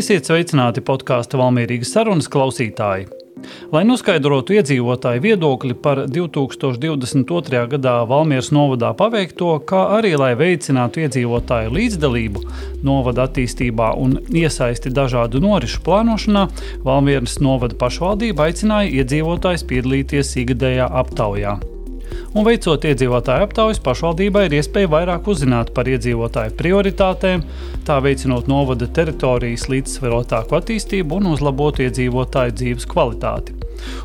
Esiet sveicināti podkāstu Valmīrijas sarunas klausītāji! Lai noskaidrotu iedzīvotāju viedokli par 2022. gadā Valmieras novadā paveikto, kā arī lai veicinātu iedzīvotāju līdzdalību novada attīstībā un iesaisti dažādu norisu plānošanā, Valmieras novada pašvaldība aicināja iedzīvotājus piedalīties ikgadējā aptaujā un veicot iedzīvotāju aptaujas, pašvaldībai ir iespēja vairāk uzzināt par iedzīvotāju prioritātēm, tā veicinot novada teritorijas līdzsvarotāku attīstību un uzlabotu iedzīvotāju dzīves kvalitāti.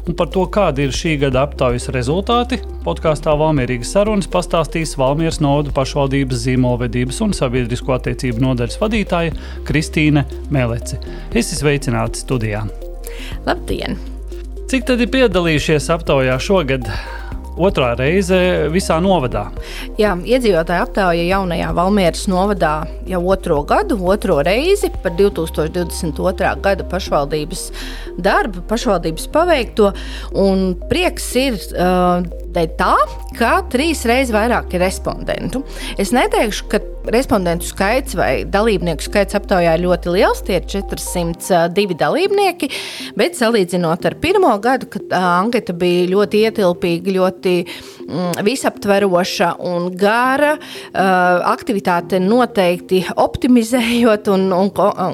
Un par to, kādi ir šī gada aptaujas rezultāti, podkāstā Valmīrijas sarunas pastāstīs Valmieras novada pašvaldības zīmolvedības un sabiedrisko attiecību nodaļas vadītāja Kristīne Melece. Es esmu sveicināta studijā. Labdien! Cik tad ir piedalījušies aptaujā šogad? Otrā reize visā novadā. Jā, iedzīvotāju aptauja jaunajā Valmieras novadā jau otro gadu, otro reizi par 2022. gada pašvaldības darbu, pašvaldības paveikto. Prieks ir uh, tā, ka trīs reizes vairāk ir respondentu. Es neteikšu, ka respondentu skaits vai dalībnieku skaits aptaujā ir ļoti liels. Tie ir 402 dalībnieki, bet salīdzinot ar pirmo gadu, kad anketa bija ļoti ietilpīga, ļoti mm, visaptveroša un gara, aktivitāte noteikti optimizējot un, un,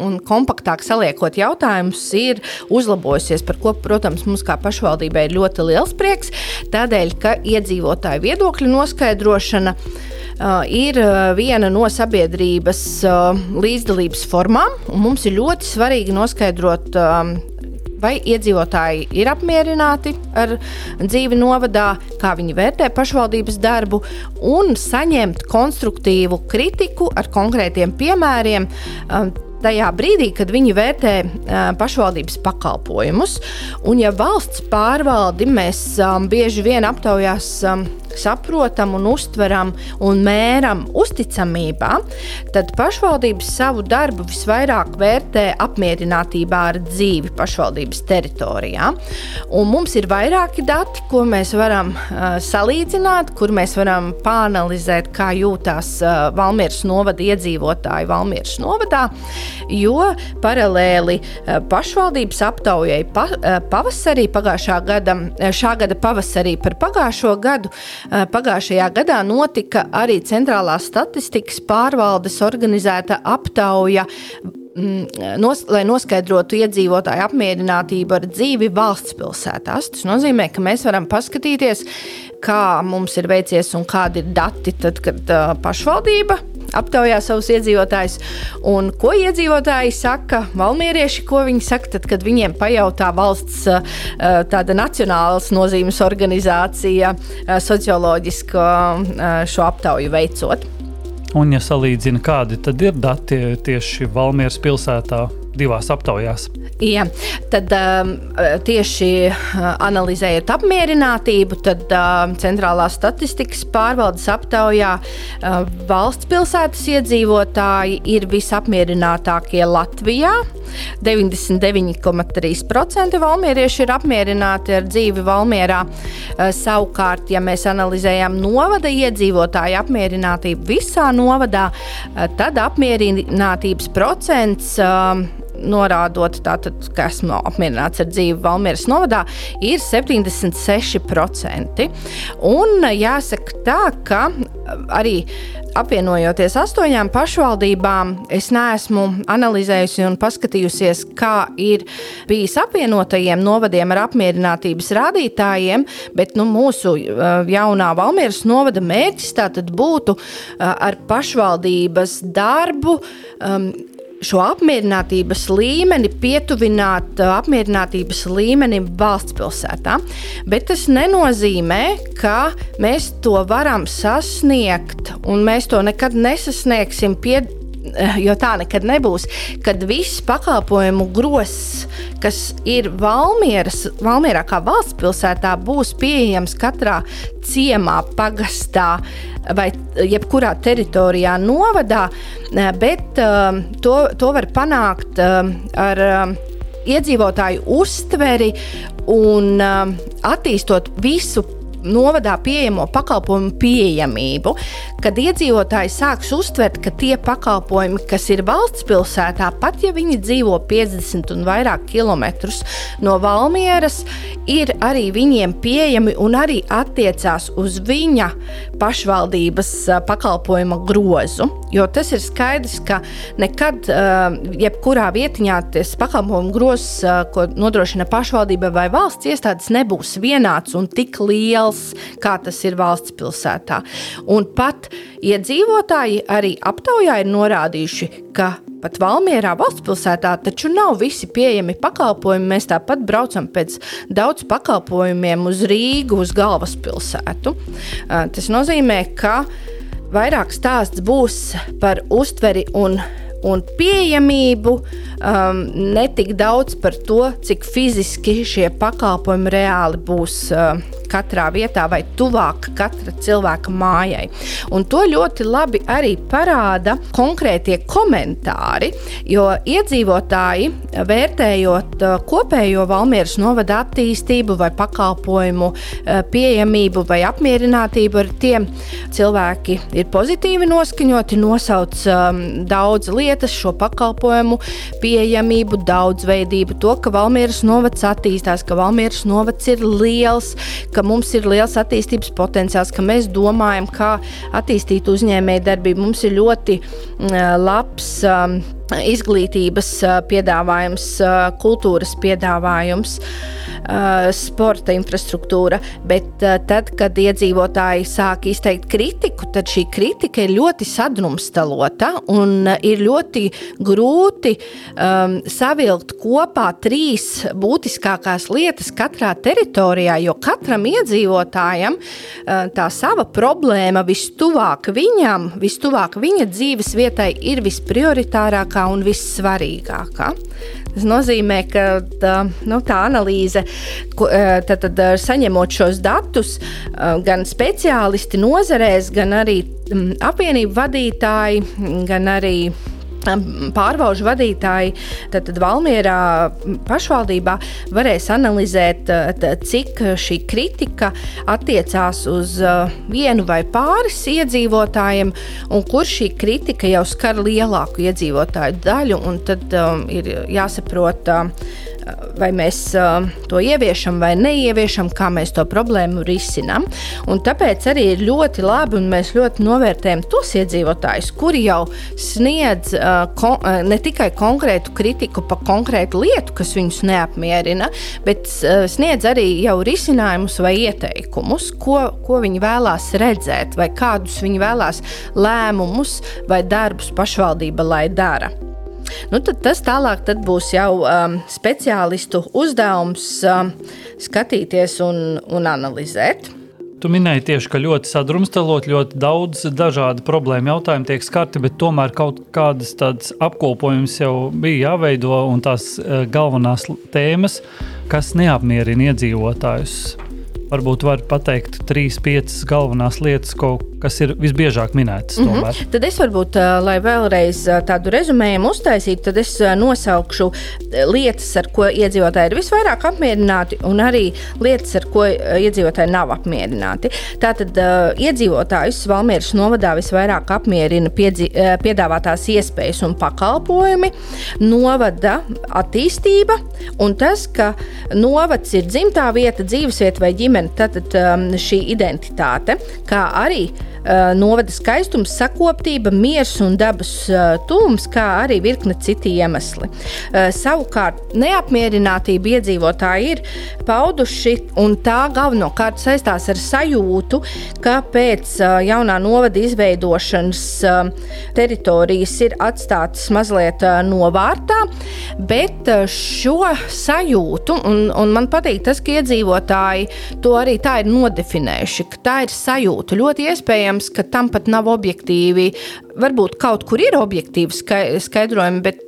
un kompaktāk saliekot jautājumus, ir uzlabojusies, par ko, protams, mums kā pašvaldībai ir ļoti liels prieks. Tādēļ, ka iedzīvotāju viedokļu noskaidrošana ir viena no sabiedrības uh, līdzdalības formām, mums ir ļoti svarīgi noskaidrot, um, vai iedzīvotāji ir apmierināti ar dzīvi novadā, kā viņi vērtē pašvaldības darbu, un saņemt konstruktīvu kritiku ar konkrētiem piemēriem. Um, tajā brīdī, kad viņi vērtē pašvaldības pakalpojumus. Un, ja valsts pārvaldi mēs um, bieži vien aptaujās saprotam un uztveram un mēram uzticamībā, tad pašvaldības savu darbu visvairāk vērtē apmierinātībā ar dzīvi pašvaldības teritorijā. Un mums ir vairāki dati, ko mēs varam uh, salīdzināt, kur mēs varam pāanalizēt, kā jūtas uh, Valmieras novada iedzīvotāji Valmieras novadā, jo paralēli uh, pašvaldības aptaujai pa, uh, pavasarī pagājušā gada, šā gada pavasarī par pagājušo gadu Eh, pagājušajā gadā notika arī Centrālās statistikas pārvaldes organizēta aptauja mm, nos, lai noskaidrotu iedzīvotāju apmierinātību ar dzīvi valsts pilsētās. Tas nozīmē, ka mēs varam paskatīties, kā mums ir veicies un kādi ir dati, tad, kad uh, pašvaldība aptaujā savus iedzīvotājus. Un ko iedzīvotāji saka, valmierieši, ko viņi saka, tad, kad viņiem pajautā valsts eh, tāda nacionālas nozīmes organizācija eh, socioloģisko eh, šo aptauju veicot. Un, ja salīdzina, kādi tad ir dati tieši Valmieras pilsētā divās aptaujās? Jā, tad um, tieši uh, analizējot apmierinātību, tad um, Centrālā statistikas pārvaldes aptaujā uh, valsts pilsētas iedzīvotāji ir visapmierinātākie Latvijā. 99,3% valmierieši ir apmierināti ar dzīvi Valmierā. Uh, savukārt, ja mēs analizējam novada iedzīvotāju apmierinātību visā novadā, tad apmierinātības procents um, norādot, tātad, ka esmu apmierināts ar dzīvi Valmieras novadā, ir 76%. Un jāsaka tā, ka arī apvienojoties astoņām pašvaldībām, es neesmu analizējusi un paskatījusies, kā ir bijis apvienotajiem novadiem ar apmierinātības rādītājiem, bet nu, mūsu jaunā Valmieras novada mērķis tātad būtu ar pašvaldības darbu um, šo apmierinātības līmeni pietuvināt uh, apmierinātības līmenim valsts pilsētā. Bet tas nenozīmē, ka mēs to varam sasniegt, un mēs to nekad nesasniegsim. Pie, jo tā nekad nebūs, kad viss pakalpojumu gross, kas ir Valmieras, Valmierā kā valsts pilsētā, būs pieejams katrā ciemā, pagastā, vai jebkurā teritorijā, novadā, eh, bet to, to var panākt ar iedzīvotāju uztveri un attīstot visu novadā pieejamo pakalpojumu pieejamību, kad iedzīvotāji sāks uztvert, ka tie pakalpojumi, kas ir valsts pilsētā, pat ja viņi dzīvo 50 un vairāk kilometrus no Valmieras, ir arī viņiem pieejami un arī attiecās uz viņa pašvaldības pakalpojuma grozu. Jo tas ir skaidrs, ka nekad, jebkurā vietiņā, tas pakalpojumu grozs, ko nodrošina pašvaldība vai valsts iestādes, nebūs vienāds un tik liels, kā tas ir valsts pilsētā. Un pat iedzīvotāji arī aptaujā ir norādījuši, ka Pat Valmjerā, valsts pilsētā, taču nav visi pieejami pakalpojumi. Mēs tāpat braucam pēc daudz pakalpojumiem uz Rīgu, uz galvaspilsētu. Tas nozīmē, ka vairāk stāsts būs par uztveri un un pieejamību, um, ne tik daudz par to, cik fiziski šie pakalpojumi reāli būs uh, katrā vietā vai tuvāk katra cilvēka mājai. Un to ļoti labi arī parāda konkrētie komentāri, jo iedzīvotāji, vērtējot uh, kopējo Valmieras novada attīstību vai pakalpojumu uh, pieejamību vai apmierinātību ar tiem, cilvēki ir pozitīvi noskaņoti, nosauc um, daudz lietu lietas, šo pakalpojumu pieejamību, daudzveidību, to, ka Valmieras novads attīstās, ka Valmieras novads ir liels, ka mums ir liels attīstības potenciāls, ka mēs domājam, kā attīstīt uzņēmēju darbību. Mums ir ļoti mm, labs. Um, izglītības piedāvājums, kultūras piedāvājums, sporta infrastruktūra. Bet tad, kad iedzīvotāji sāk izteikt kritiku, tad šī kritika ir ļoti sadrumstalota un ir ļoti grūti um, savilkt kopā trīs būtiskākās lietas katrā teritorijā, jo katram iedzīvotājam tā sava problēma vistuvāk viņam, vistuvāk viņa dzīves vietai ir visprioritārākā svarīgākā un vissvarīgākā. Tas nozīmē, ka tā, nu, tā analīze, tad, tad saņemot šos datus, gan speciālisti nozarēs, gan arī apvienību vadītāji, gan arī pārvalžu vadītāji tad, tad Valmierā pašvaldībā varēs analizēt, cik šī kritika attiecās uz vienu vai pāris iedzīvotājiem, un kur šī kritika jau skar lielāku iedzīvotāju daļu. Tad um, ir jāsaprot, uh, vai mēs uh, to ieviešam vai neieviešam, kā mēs to problēmu risinām. Tāpēc arī ir ļoti labi, un mēs ļoti novērtējam tos iedzīvotājus, kuri jau sniedz uh, kon, uh, ne tikai konkrētu kritiku par konkrētu lietu, kas viņus neapmierina, bet sniedz arī jau risinājumus vai ieteikumus, ko, ko viņi vēlās redzēt, vai kādus viņi vēlās lēmumus vai darbus pašvaldība lai dara. Nu, tas tālāk būs jau um, speciālistu uzdevums um, skatīties un, un analizēt. Tu minēji tieši, ka ļoti sadrumstalot, ļoti daudz dažādu problēmu jautājumu tiek skarti, bet tomēr kaut kādas tādas apkopojums jau bija jāveido un tās uh, galvenās tēmas, kas neapmierina iedzīvotājus. Varbūt var pateikt trīs, piecas galvenās lietas, ko, kas ir visbiežāk minētas. Mm -hmm. Tad es varbūt, lai vēlreiz tādu rezumējumu uztaisītu, tad es nosaukšu lietas, ar ko iedzīvotāji ir visvairāk apmierināti, un arī lietas, ar ko iedzīvotāji nav apmierināti. Tātad iedzīvotājus Valmieras novadā visvairāk apmierina piedzi, piedāvātās iespējas un pakalpojumi, novada attīstība un tas, ka novads ir dzimtā vieta, dzīvesvieta vai ģimene, tad šī identitāte, kā arī novada skaistums, sakoptība, miers un dabas eh, tūms, kā arī virkne citi iemesli. Eh, savukārt neapmierinātība iedzīvotāji ir pauduši, un tā galvenokārt saistās ar sajūtu, ka pēc jaunā novada izveidošanas teritorijas ir atstātas mazliet novārtā, bet šo sajūtu, un, un man patīk tas, ka iedzīvotāji to arī tā ir nodefinējuši, ka tā ir sajūta ļoti iespējams iespējams, ka tam pat nav objektīvi varbūt kaut kur ir objektīvi skaidrojumi, bet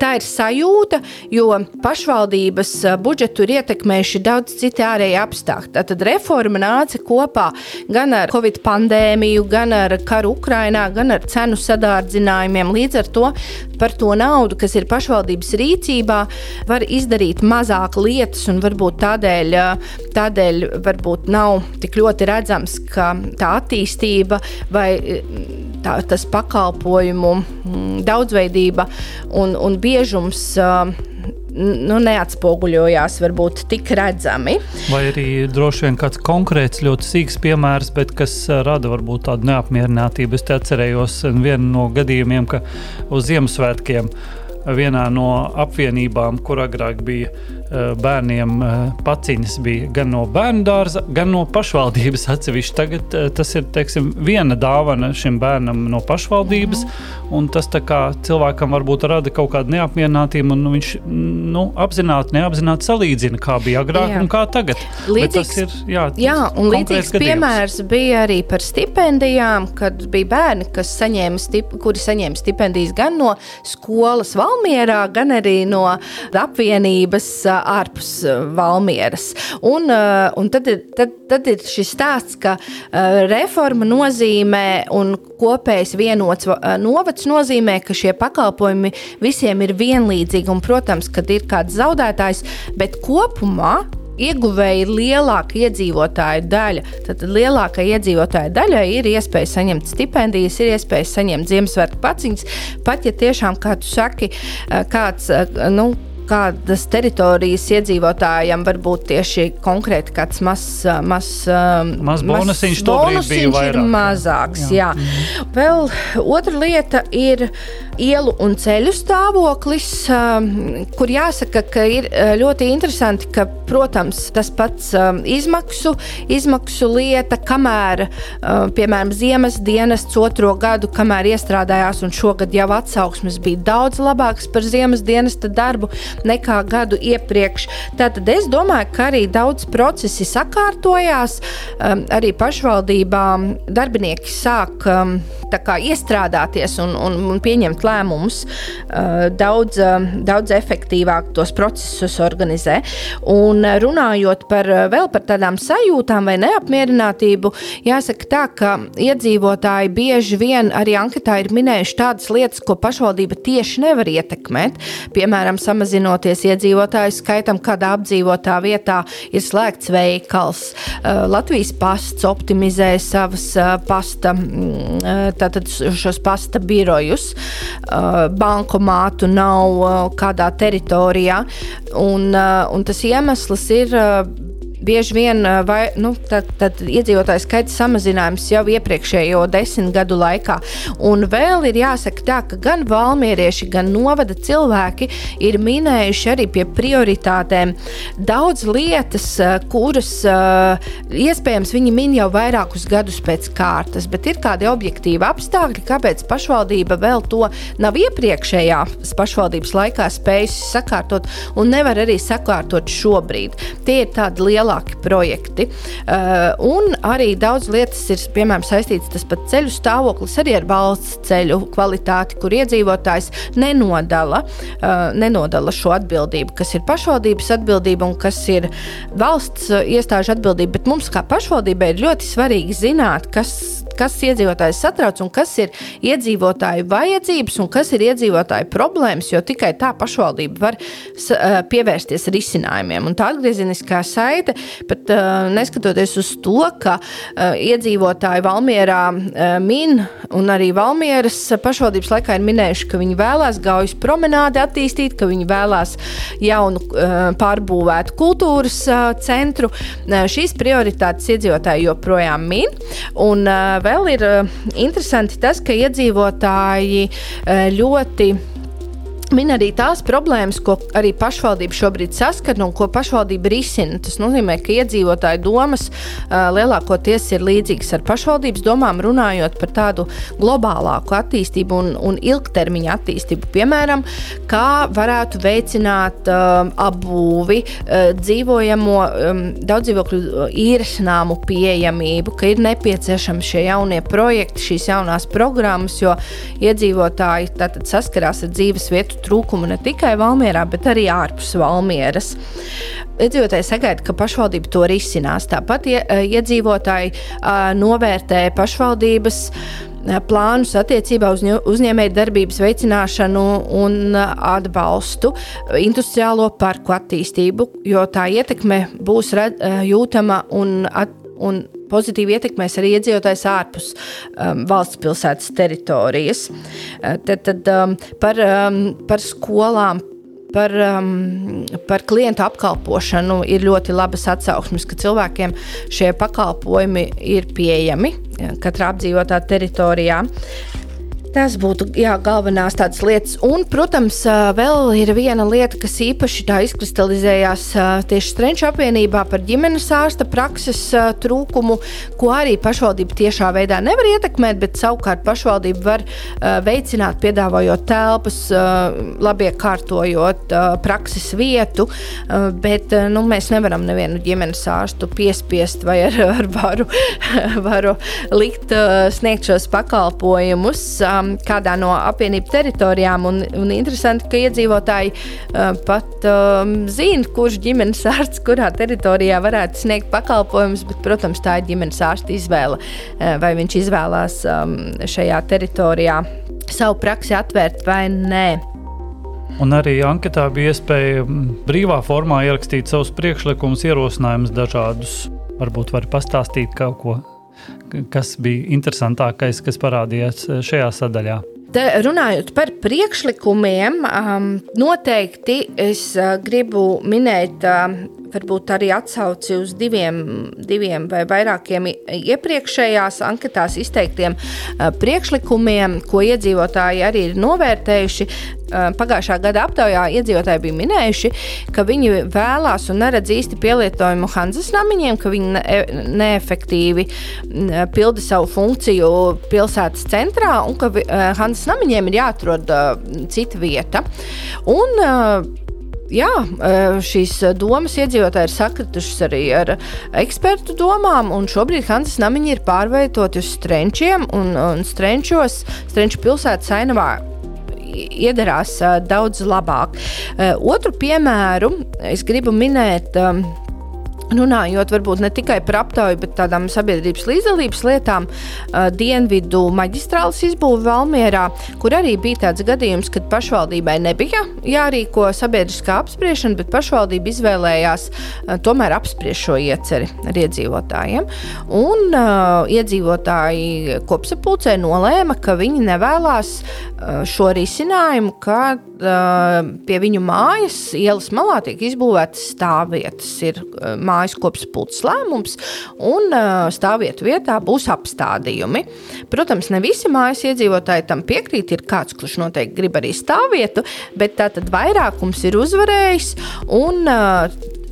tā ir sajūta, jo pašvaldības budžetu ir ietekmējuši daudz citi ārēji apstākļi. Tad reforma nāca kopā gan ar Covid pandēmiju, gan ar karu Ukrainā, gan ar cenu sadārdzinājumiem. Līdz ar to par to naudu, kas ir pašvaldības rīcībā, var izdarīt mazāk lietas un varbūt tādēļ, tādēļ varbūt nav tik ļoti redzams, ka tā attīstība vai tā, tas pakalpojumu mm, daudzveidība un, un biežums nu, neatspoguļojās varbūt tik redzami. Vai arī droši vien kāds konkrēts, ļoti sīks piemērs, bet kas rada varbūt tādu neapmierinātību. Es te atcerējos vienu no gadījumiem, ka uz Ziemassvētkiem vienā no apvienībām, kur agrāk bija bērniem eh, paciņas bija gan no bērnu dārza, gan no pašvaldības atsevišķi. Tagad eh, tas ir teiksim, viena dāvana šim bērnam no pašvaldības, un tas cilvēkam varbūt rada kaut kādu neapmierinātību, un viņš nu, apzināti, neapzināti salīdzina, kā bija agrāk jā. un kā tagad. Līdzīgs, ir, jā, jā, un līdzīgs gadījums. piemērs bija arī par stipendijām, kad bija bērni, kas saņēma, stip, kuri saņēma stipendijas gan no skolas Valmierā, gan arī no apvienības ārpus Valmieras. Un, un tad, ir, tad, tad ir šis stāsts, ka reforma nozīmē un kopējs vienots novads nozīmē, ka šie pakalpojumi visiem ir vienlīdzīgi. Un, protams, kad ir kāds zaudētājs, bet kopumā ieguvēja lielāka iedzīvotāju daļa. Tad lielākai iedzīvotāju daļai ir iespēja saņemt stipendijas, ir iespēja saņemt Ziemassvētku paciņas. Pat ja tiešām, kā tu saki, kāds. Nu, kādas teritorijas iedzīvotājiem var būt tieši konkrēti kāds mazs maz, maz bonusiņš, maz ir vairāk, mazāks. Jā. Jā. Vēl otra lieta ir ielu un ceļu stāvoklis, kur jāsaka, ka ir ļoti interesanti, ka, protams, tas pats izmaksu, izmaksu lieta, kamēr, piemēram, ziemas dienests otro gadu, kamēr iestrādājās, un šogad jau atsauksmes bija daudz labākas par ziemas dienesta darbu, nekā gadu iepriekš. Tātad es domāju, ka arī daudz procesi sakārtojās. Um, arī pašvaldībām darbinieki sāk um, iestrādāties un, un, un pieņemt lēmumus uh, daudz, uh, daudz efektīvāk, tos procesus organizē. Un runājot par, par tādām sajūtām vai neapmierinātību, jāsaka tā, ka iedzīvotāji bieži vien arī anketā ir minējuši tādas lietas, ko pašvaldība tieši nevar ietekmēt. Piemēram, samazinoties iedzīvotāju skaitam, kādā apdzīvotā vietā ir slēgts veikals. Latvijas pasts optimizē savas pasta mm, tātad šos pasta birojus. Uh, bankomātu nav uh, kādā teritorijā, un, uh, un tas iemesls ir bieži vien vai, nu, tad, tad iedzīvotāju skaita samazinājums jau iepriekšējo desmit gadu laikā. Un vēl ir jāsaka tā, ka gan valmierieši, gan novada cilvēki ir minējuši arī pie prioritātēm daudz lietas, kuras iespējams viņi min jau vairākus gadus pēc kārtas, bet ir kādi objektīvi apstākļi, kāpēc pašvaldība vēl to nav iepriekšējā pašvaldības laikā spējusi sakārtot un nevar arī sakārtot šobrīd. Tie ir tādi lielāki lielāki projekti. Uh, un arī daudz lietas ir piemēram saistītas tas pat ceļu stāvoklis arī ar valsts ceļu kvalitāti, kur iedzīvotājs nenodala, uh, nenodala šo atbildību, kas ir pašvaldības atbildība un kas ir valsts iestāžu atbildība. Bet mums kā pašvaldībai ir ļoti svarīgi zināt, kas kas iedzīvotājs satrauc un kas ir iedzīvotāju vajadzības un kas ir iedzīvotāju problēmas, jo tikai tā pašvaldība var pievērsties risinājumiem. Un tā atgriezeniskā saite Bet uh, neskatoties uz to, ka uh, iedzīvotāji Valmierā uh, min, un arī Valmieras pašvaldības laikā ir minējuši, ka viņi vēlās gaujas promenādi attīstīt, ka viņi vēlās jaunu pārbūvētu kultūras centru. Šīs prioritātes iedzīvotāji joprojām min. Un vēl ir uh, interesanti tas, ka iedzīvotāji uh, ļoti min arī tās problēmas, ko arī pašvaldība šobrīd saskar un ko pašvaldība risina. Tas nozīmē, ka iedzīvotāju domas uh, lielākoties ir līdzīgas ar pašvaldības domām, runājot par tādu globālāku attīstību un, un ilgtermiņa attīstību. Piemēram, kā varētu veicināt uh, apbūvi, uh, dzīvojamo um, daudzdzīvokļu īres nāmu pieejamību, ka ir nepieciešami šie jaunie projekti, šīs jaunās programmas, jo iedzīvotāji saskarās ar dzīves vietu vietu trūkumu ne tikai Valmjerā, bet arī ārpus Valmjeras. Iedzīvotāji sagaida, ka pašvaldība to risinās. Tāpat iedzīvotāji novērtē pašvaldības plānus attiecībā uz uzņēmēju darbības veicināšanu un atbalstu industriālo parku attīstību, jo tā ietekme būs jūtama un, at, un pozitīvi ietekmēs arī iedzīvotājs ārpus um, valsts pilsētas teritorijas. Uh, tad, tad um, par, um, par skolām. Par, um, par klientu apkalpošanu ir ļoti labas atsauksmes, ka cilvēkiem šie pakalpojumi ir pieejami katrā apdzīvotā teritorijā. Tas būtu jā, galvenās tādas lietas. Un, protams, vēl ir viena lieta, kas īpaši izkristalizējās tieši Strenču apvienībā par ģimenes ārsta prakses trūkumu, ko arī pašvaldība tiešā veidā nevar ietekmēt, bet savukārt pašvaldība var veicināt, piedāvājot telpas, labi kārtojot prakses vietu, bet nu, mēs nevaram nevienu ģimenes ārstu piespiest vai ar, ar varu, varu likt sniegt šos pakalpojumus um, kādā no apvienību teritorijām. Un, un interesanti, ka iedzīvotāji uh, pat um, zina, kurš ģimenes ārsts kurā teritorijā varētu sniegt pakalpojumus, bet, protams, tā ir ģimenes ārsta izvēle, uh, vai viņš izvēlās um, šajā teritorijā savu praksi atvērt vai nē. Un arī anketā bija iespēja brīvā formā ierakstīt savus priekšlikumus, ierosinājumus dažādus. Varbūt var pastāstīt kaut ko kas bija interesantākais, kas parādījās eh, šajā sadaļā? Te, runājot par priekšlikumiem, um, noteikti es uh, gribu minēt uh, varbūt arī atsauci uz diviem, diviem vai vairākiem iepriekšējās anketās izteiktiem priekšlikumiem, ko iedzīvotāji arī ir novērtējuši. Pagājušā gada aptaujā iedzīvotāji bija minējuši, ka viņi vēlās un neredz īsti pielietojumu Hanzas namiņiem, ka viņi ne, neefektīvi pilda savu funkciju pilsētas centrā un ka Hanzas namiņiem ir jāatrod cita vieta. Un, Jā, šīs domas iedzīvotāji ir sakritušas arī ar ekspertu domām, šobrīd Hanzas namiņi ir pārveidoti uz strenčiem, un, un strenčos, strenču pilsētas ainavā iederās daudz labāk. Otru piemēru es gribu minēt Runājot varbūt ne tikai par aptauju, bet tādām sabiedrības līdzdalības lietām, uh, dienvidu maģistrāles izbūve Valmjerā, kur arī bija tāds gadījums, kad pašvaldībai nebija jārīko sabiedriskā apspriešana, bet pašvaldība izvēlējās uh, tomēr apspriest šo ieceri ar iedzīvotājiem. Un uh, iedzīvotāji kopsapulcē nolēma, ka viņi nevēlas uh, šo risinājumu, kad uh, pie viņu mājas ielas malā tiek izbūvētas stāvvietas. Ir, uh, mājas kopsapulces lēmums, un stāvvietu vietā būs apstādījumi. Protams, ne visi mājas iedzīvotāji tam piekrīt. Ir kāds, kurš noteikti grib arī stāvvietu, bet tātad vairākums ir uzvarējis. Un,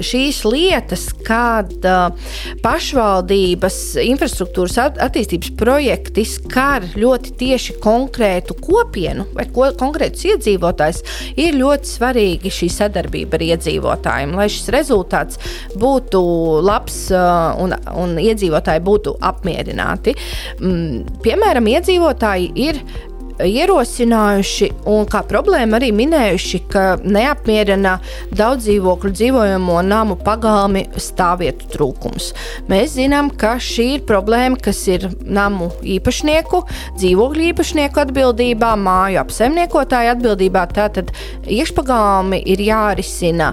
šīs lietas, kad uh, pašvaldības infrastruktūras at attīstības projekti skar ļoti tieši konkrētu kopienu vai ko, konkrētus iedzīvotājus, ir ļoti svarīgi šī sadarbība ar iedzīvotājiem, lai šis rezultāts būtu labs uh, un, un iedzīvotāji būtu apmierināti. Mm, piemēram, iedzīvotāji ir ierosinājuši un kā problēmu arī minējuši, ka neapmierina daudz dzīvokļu dzīvojamo namu pagalmi stāvvietu trūkums. Mēs zinām, ka šī ir problēma, kas ir namu īpašnieku, dzīvokļu īpašnieku atbildībā, māju apsaimniekotāju atbildībā. Tātad iekšpagalmi ir jārisina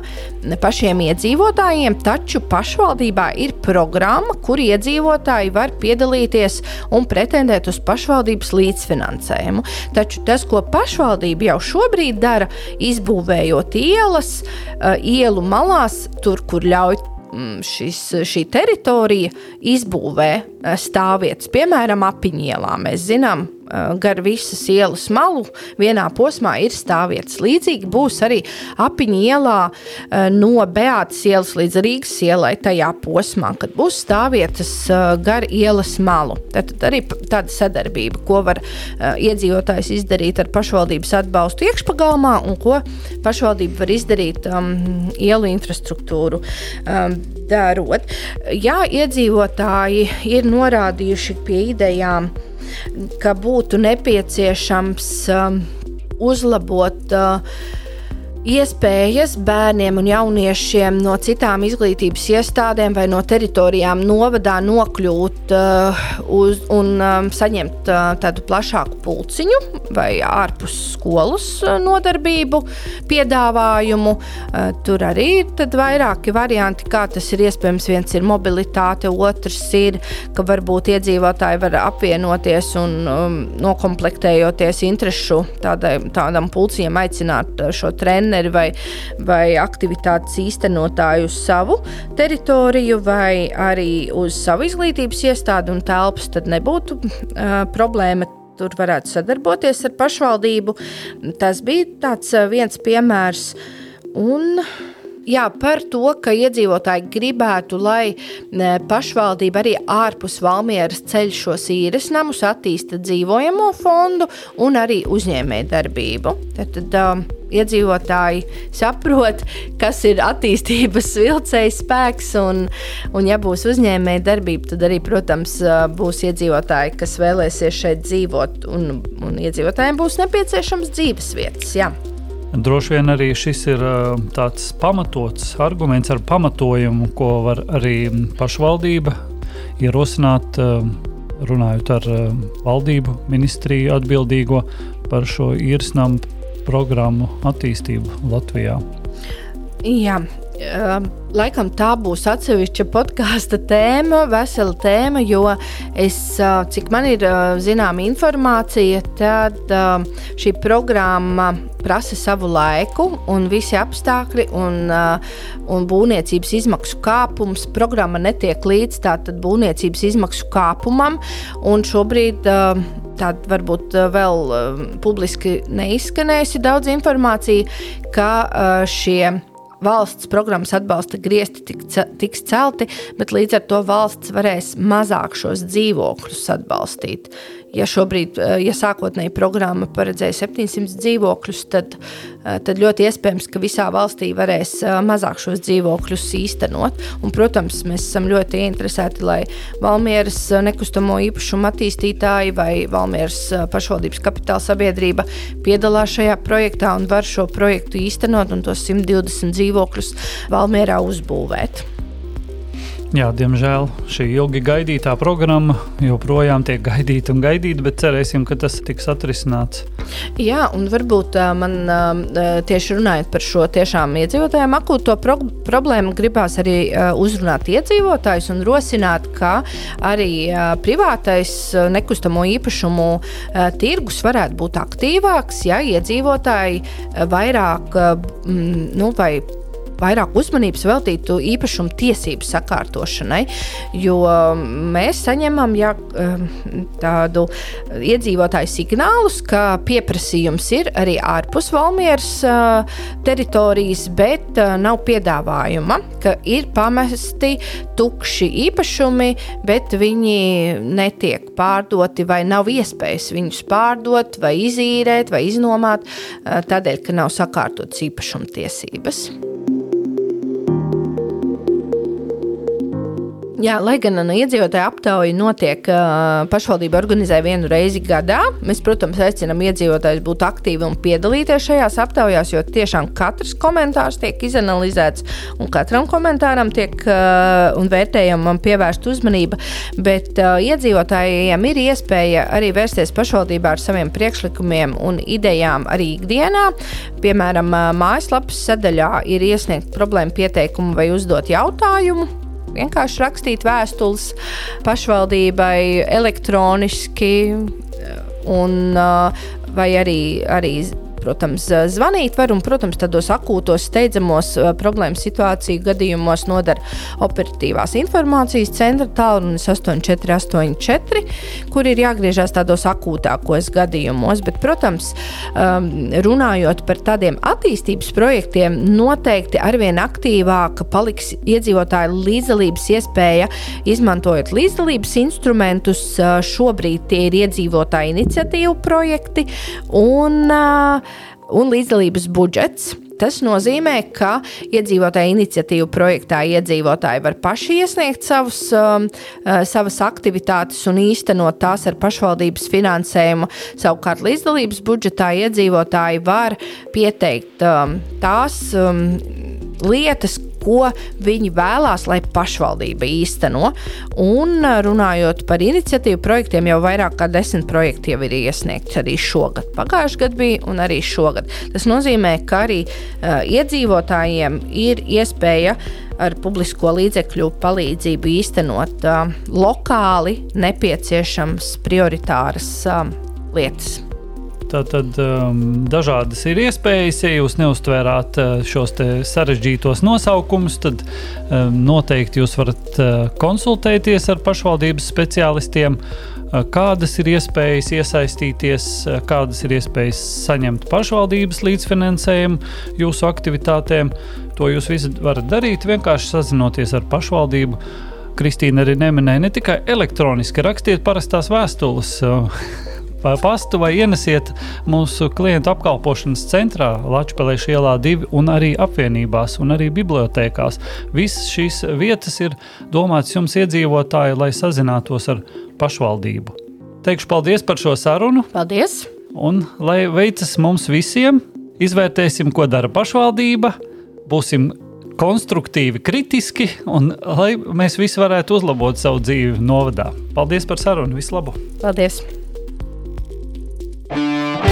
pašiem iedzīvotājiem, taču pašvaldībā ir programma, kur iedzīvotāji var piedalīties un pretendēt uz pašvaldības līdzfinansējumu. Taču tas, ko pašvaldība jau šobrīd dara, izbūvējot ielas, eh, ielu malās, tur, kur ļauj mm, šis, šī teritorija izbūvē eh, stāvvietas, piemēram, apiņielā. Mēs zinām, gar visas ielas malu vienā posmā ir stāvvietas. Līdzīgi būs arī apiņa ielā no Beātas ielas līdz Rīgas ielai tajā posmā, kad būs stāvvietas gar ielas malu. Tad arī tāda sadarbība, ko var iedzīvotājs izdarīt ar pašvaldības atbalstu iekšpagalmā un ko pašvaldība var izdarīt um, ielu infrastruktūru um, darot. Jā, iedzīvotāji ir norādījuši pie idejām, ka būtu nepieciešams um, uzlabot uh, iespējas bērniem un jauniešiem no citām izglītības iestādēm vai no teritorijām novadā nokļūt uh, uz, un um, saņemt uh, tādu plašāku pulciņu vai ārpus skolas nodarbību piedāvājumu. Uh, tur arī ir vairāki varianti, kā tas ir iespējams. Viens ir mobilitāte, otrs ir, ka varbūt iedzīvotāji var apvienoties un um, nokomplektējoties interešu tādai, tādam pulciņam aicināt šo treniņu treneri vai, vai aktivitātes īstenotāju uz savu teritoriju vai arī uz savu izglītības iestādi un telpas, tad nebūtu uh, problēma tur varētu sadarboties ar pašvaldību. Tas bija tāds viens piemērs. Un Jā, par to, ka iedzīvotāji gribētu, lai pašvaldība arī ārpus Valmieras ceļ šos īres namus, attīsta dzīvojamo fondu un arī uzņēmējdarbību. Tad, tad um, iedzīvotāji saprot, kas ir attīstības vilcējs spēks, un, un ja būs uzņēmēja darbība, tad arī, protams, būs iedzīvotāji, kas vēlēsies šeit dzīvot, un, un iedzīvotājiem būs nepieciešams dzīves vietas. Jā. Droši vien arī šis ir tāds pamatots arguments ar pamatojumu, ko var arī pašvaldība ierosināt, runājot ar valdību, ministriju atbildīgo par šo īrsnamu programmu attīstību Latvijā. Jā, laikam tā būs atsevišķa podkāstu tēma, vesela tēma, jo es, cik man ir zināma informācija, tad šī programma prasa savu laiku, un visi apstākļi un, un būvniecības izmaksu kāpums. Programma netiek līdz tātad būvniecības izmaksu kāpumam, un šobrīd tāda varbūt vēl publiski neizskanējusi daudz informācija, ka šie valsts programmas atbalsta griezti tiks celti, bet līdz ar to valsts varēs mazāk šos dzīvokļus atbalstīt. Ja šobrīd, eh, ja sākotnēji programma paredzēja 700 dzīvokļus, tad, eh, tad ļoti iespējams, ka visā valstī varēs eh, mazāk šos dzīvokļus īstenot. Un, protams, mēs esam ļoti interesēti, lai Valmieras nekustamo īpašumu attīstītāji vai Valmieras pašvaldības kapitāla sabiedrība piedalās šajā projektā un var šo projektu īstenot un tos 120 dzīvokļus Valmierā uzbūvēt. Jā, diemžēl šī ilgi gaidītā programma joprojām tiek gaidīta un gaidīta, bet cerēsim, ka tas tiks atrisināts. Jā, un varbūt man tieši runājot par šo tiešām iedzīvotājiem akūto pro problēmu, gribās arī uzrunāt iedzīvotājus un rosināt, ka arī privātais nekustamo īpašumu tirgus varētu būt aktīvāks, ja iedzīvotāji vairāk nu, vai vairāk uzmanības veltītu īpašumu tiesību sakārtošanai, jo mēs saņemam ja, um, tādu iedzīvotāju signālus, ka pieprasījums ir arī ārpus Valmieras uh, teritorijas, bet uh, nav piedāvājuma, ka ir pamesti tukši īpašumi, bet viņi netiek pārdoti vai nav iespējas viņus pārdot vai izīrēt vai iznomāt uh, tādēļ, ka nav sakārtotas īpašumtiesības. Jā, lai gan no iedzīvotāju aptauja notiek, pašvaldība organizē vienu reizi gadā. Mēs, protams, aicinām iedzīvotājus būt aktīvi un piedalīties šajās aptaujās, jo tiešām katrs komentārs tiek izanalizēts un katram komentāram tiek un vērtējumam pievērsta uzmanība. Bet iedzīvotājiem ir iespēja arī vērsties pašvaldībā ar saviem priekšlikumiem un idejām arī ikdienā. Piemēram, mājaslapas sadaļā ir iesniegt problēmu pieteikumu vai uzdot jautājumu vienkārši rakstīt vēstules pašvaldībai elektroniski, un, vai arī, arī protams, zvanīt var un, protams, tādos akūtos, steidzamos problēmu situāciju gadījumos nodara operatīvās informācijas centra tālrunis 8484, kur ir jāgriežās tādos akūtākos gadījumos. Bet, protams, runājot par tādiem attīstības projektiem, noteikti arvien aktīvāk paliks iedzīvotāju līdzdalības iespēja, izmantojot līdzdalības instrumentus. Šobrīd tie ir iedzīvotāju iniciatīvu projekti un, un līdzdalības budžets. Tas nozīmē, ka iedzīvotāju iniciatīvu projektā iedzīvotāji var paši iesniegt savus, um, savas aktivitātes un īstenot tās ar pašvaldības finansējumu. Savukārt līdzdalības budžetā iedzīvotāji var pieteikt um, tās um, lietas, ko viņi vēlās, lai pašvaldība īsteno. Un runājot par iniciatīvu projektiem, jau vairāk kā desmit projekti jau ir iesniegti arī šogad. Pagājušajā gadā bija un arī šogad. Tas nozīmē, ka arī uh, iedzīvotājiem ir iespēja ar publisko līdzekļu palīdzību īstenot uh, lokāli nepieciešamas prioritāras uh, lietas. Tātad um, dažādas ir iespējas. Ja jūs neustvērāt uh, šos sarežģītos nosaukumus, tad um, noteikti jūs varat uh, konsultēties ar pašvaldības speciālistiem. Uh, kādas ir iespējas iesaistīties, uh, kādas ir iespējas saņemt pašvaldības līdzfinansējumu jūsu aktivitātēm. To jūs visi varat darīt vienkārši sazinoties ar pašvaldību. Kristīna arī neminēja ne tikai elektroniski rakstiet parastās vēstules. Pa pastu vai ienesiet mūsu klientu apkalpošanas centrā, Latvijas ielā 2 un arī apvienībās un arī bibliotekās. Visas šīs vietas ir domātas jums iedzīvotāji, lai sazinātos ar pašvaldību. Teikšu paldies par šo sarunu. Paldies! Un lai veicas mums visiem, izvērtēsim, ko dara pašvaldība, būsim konstruktīvi, kritiski, un lai mēs visi varētu uzlabot savu dzīvi novadā. Paldies par sarunu! Visu labu! Paldies! Música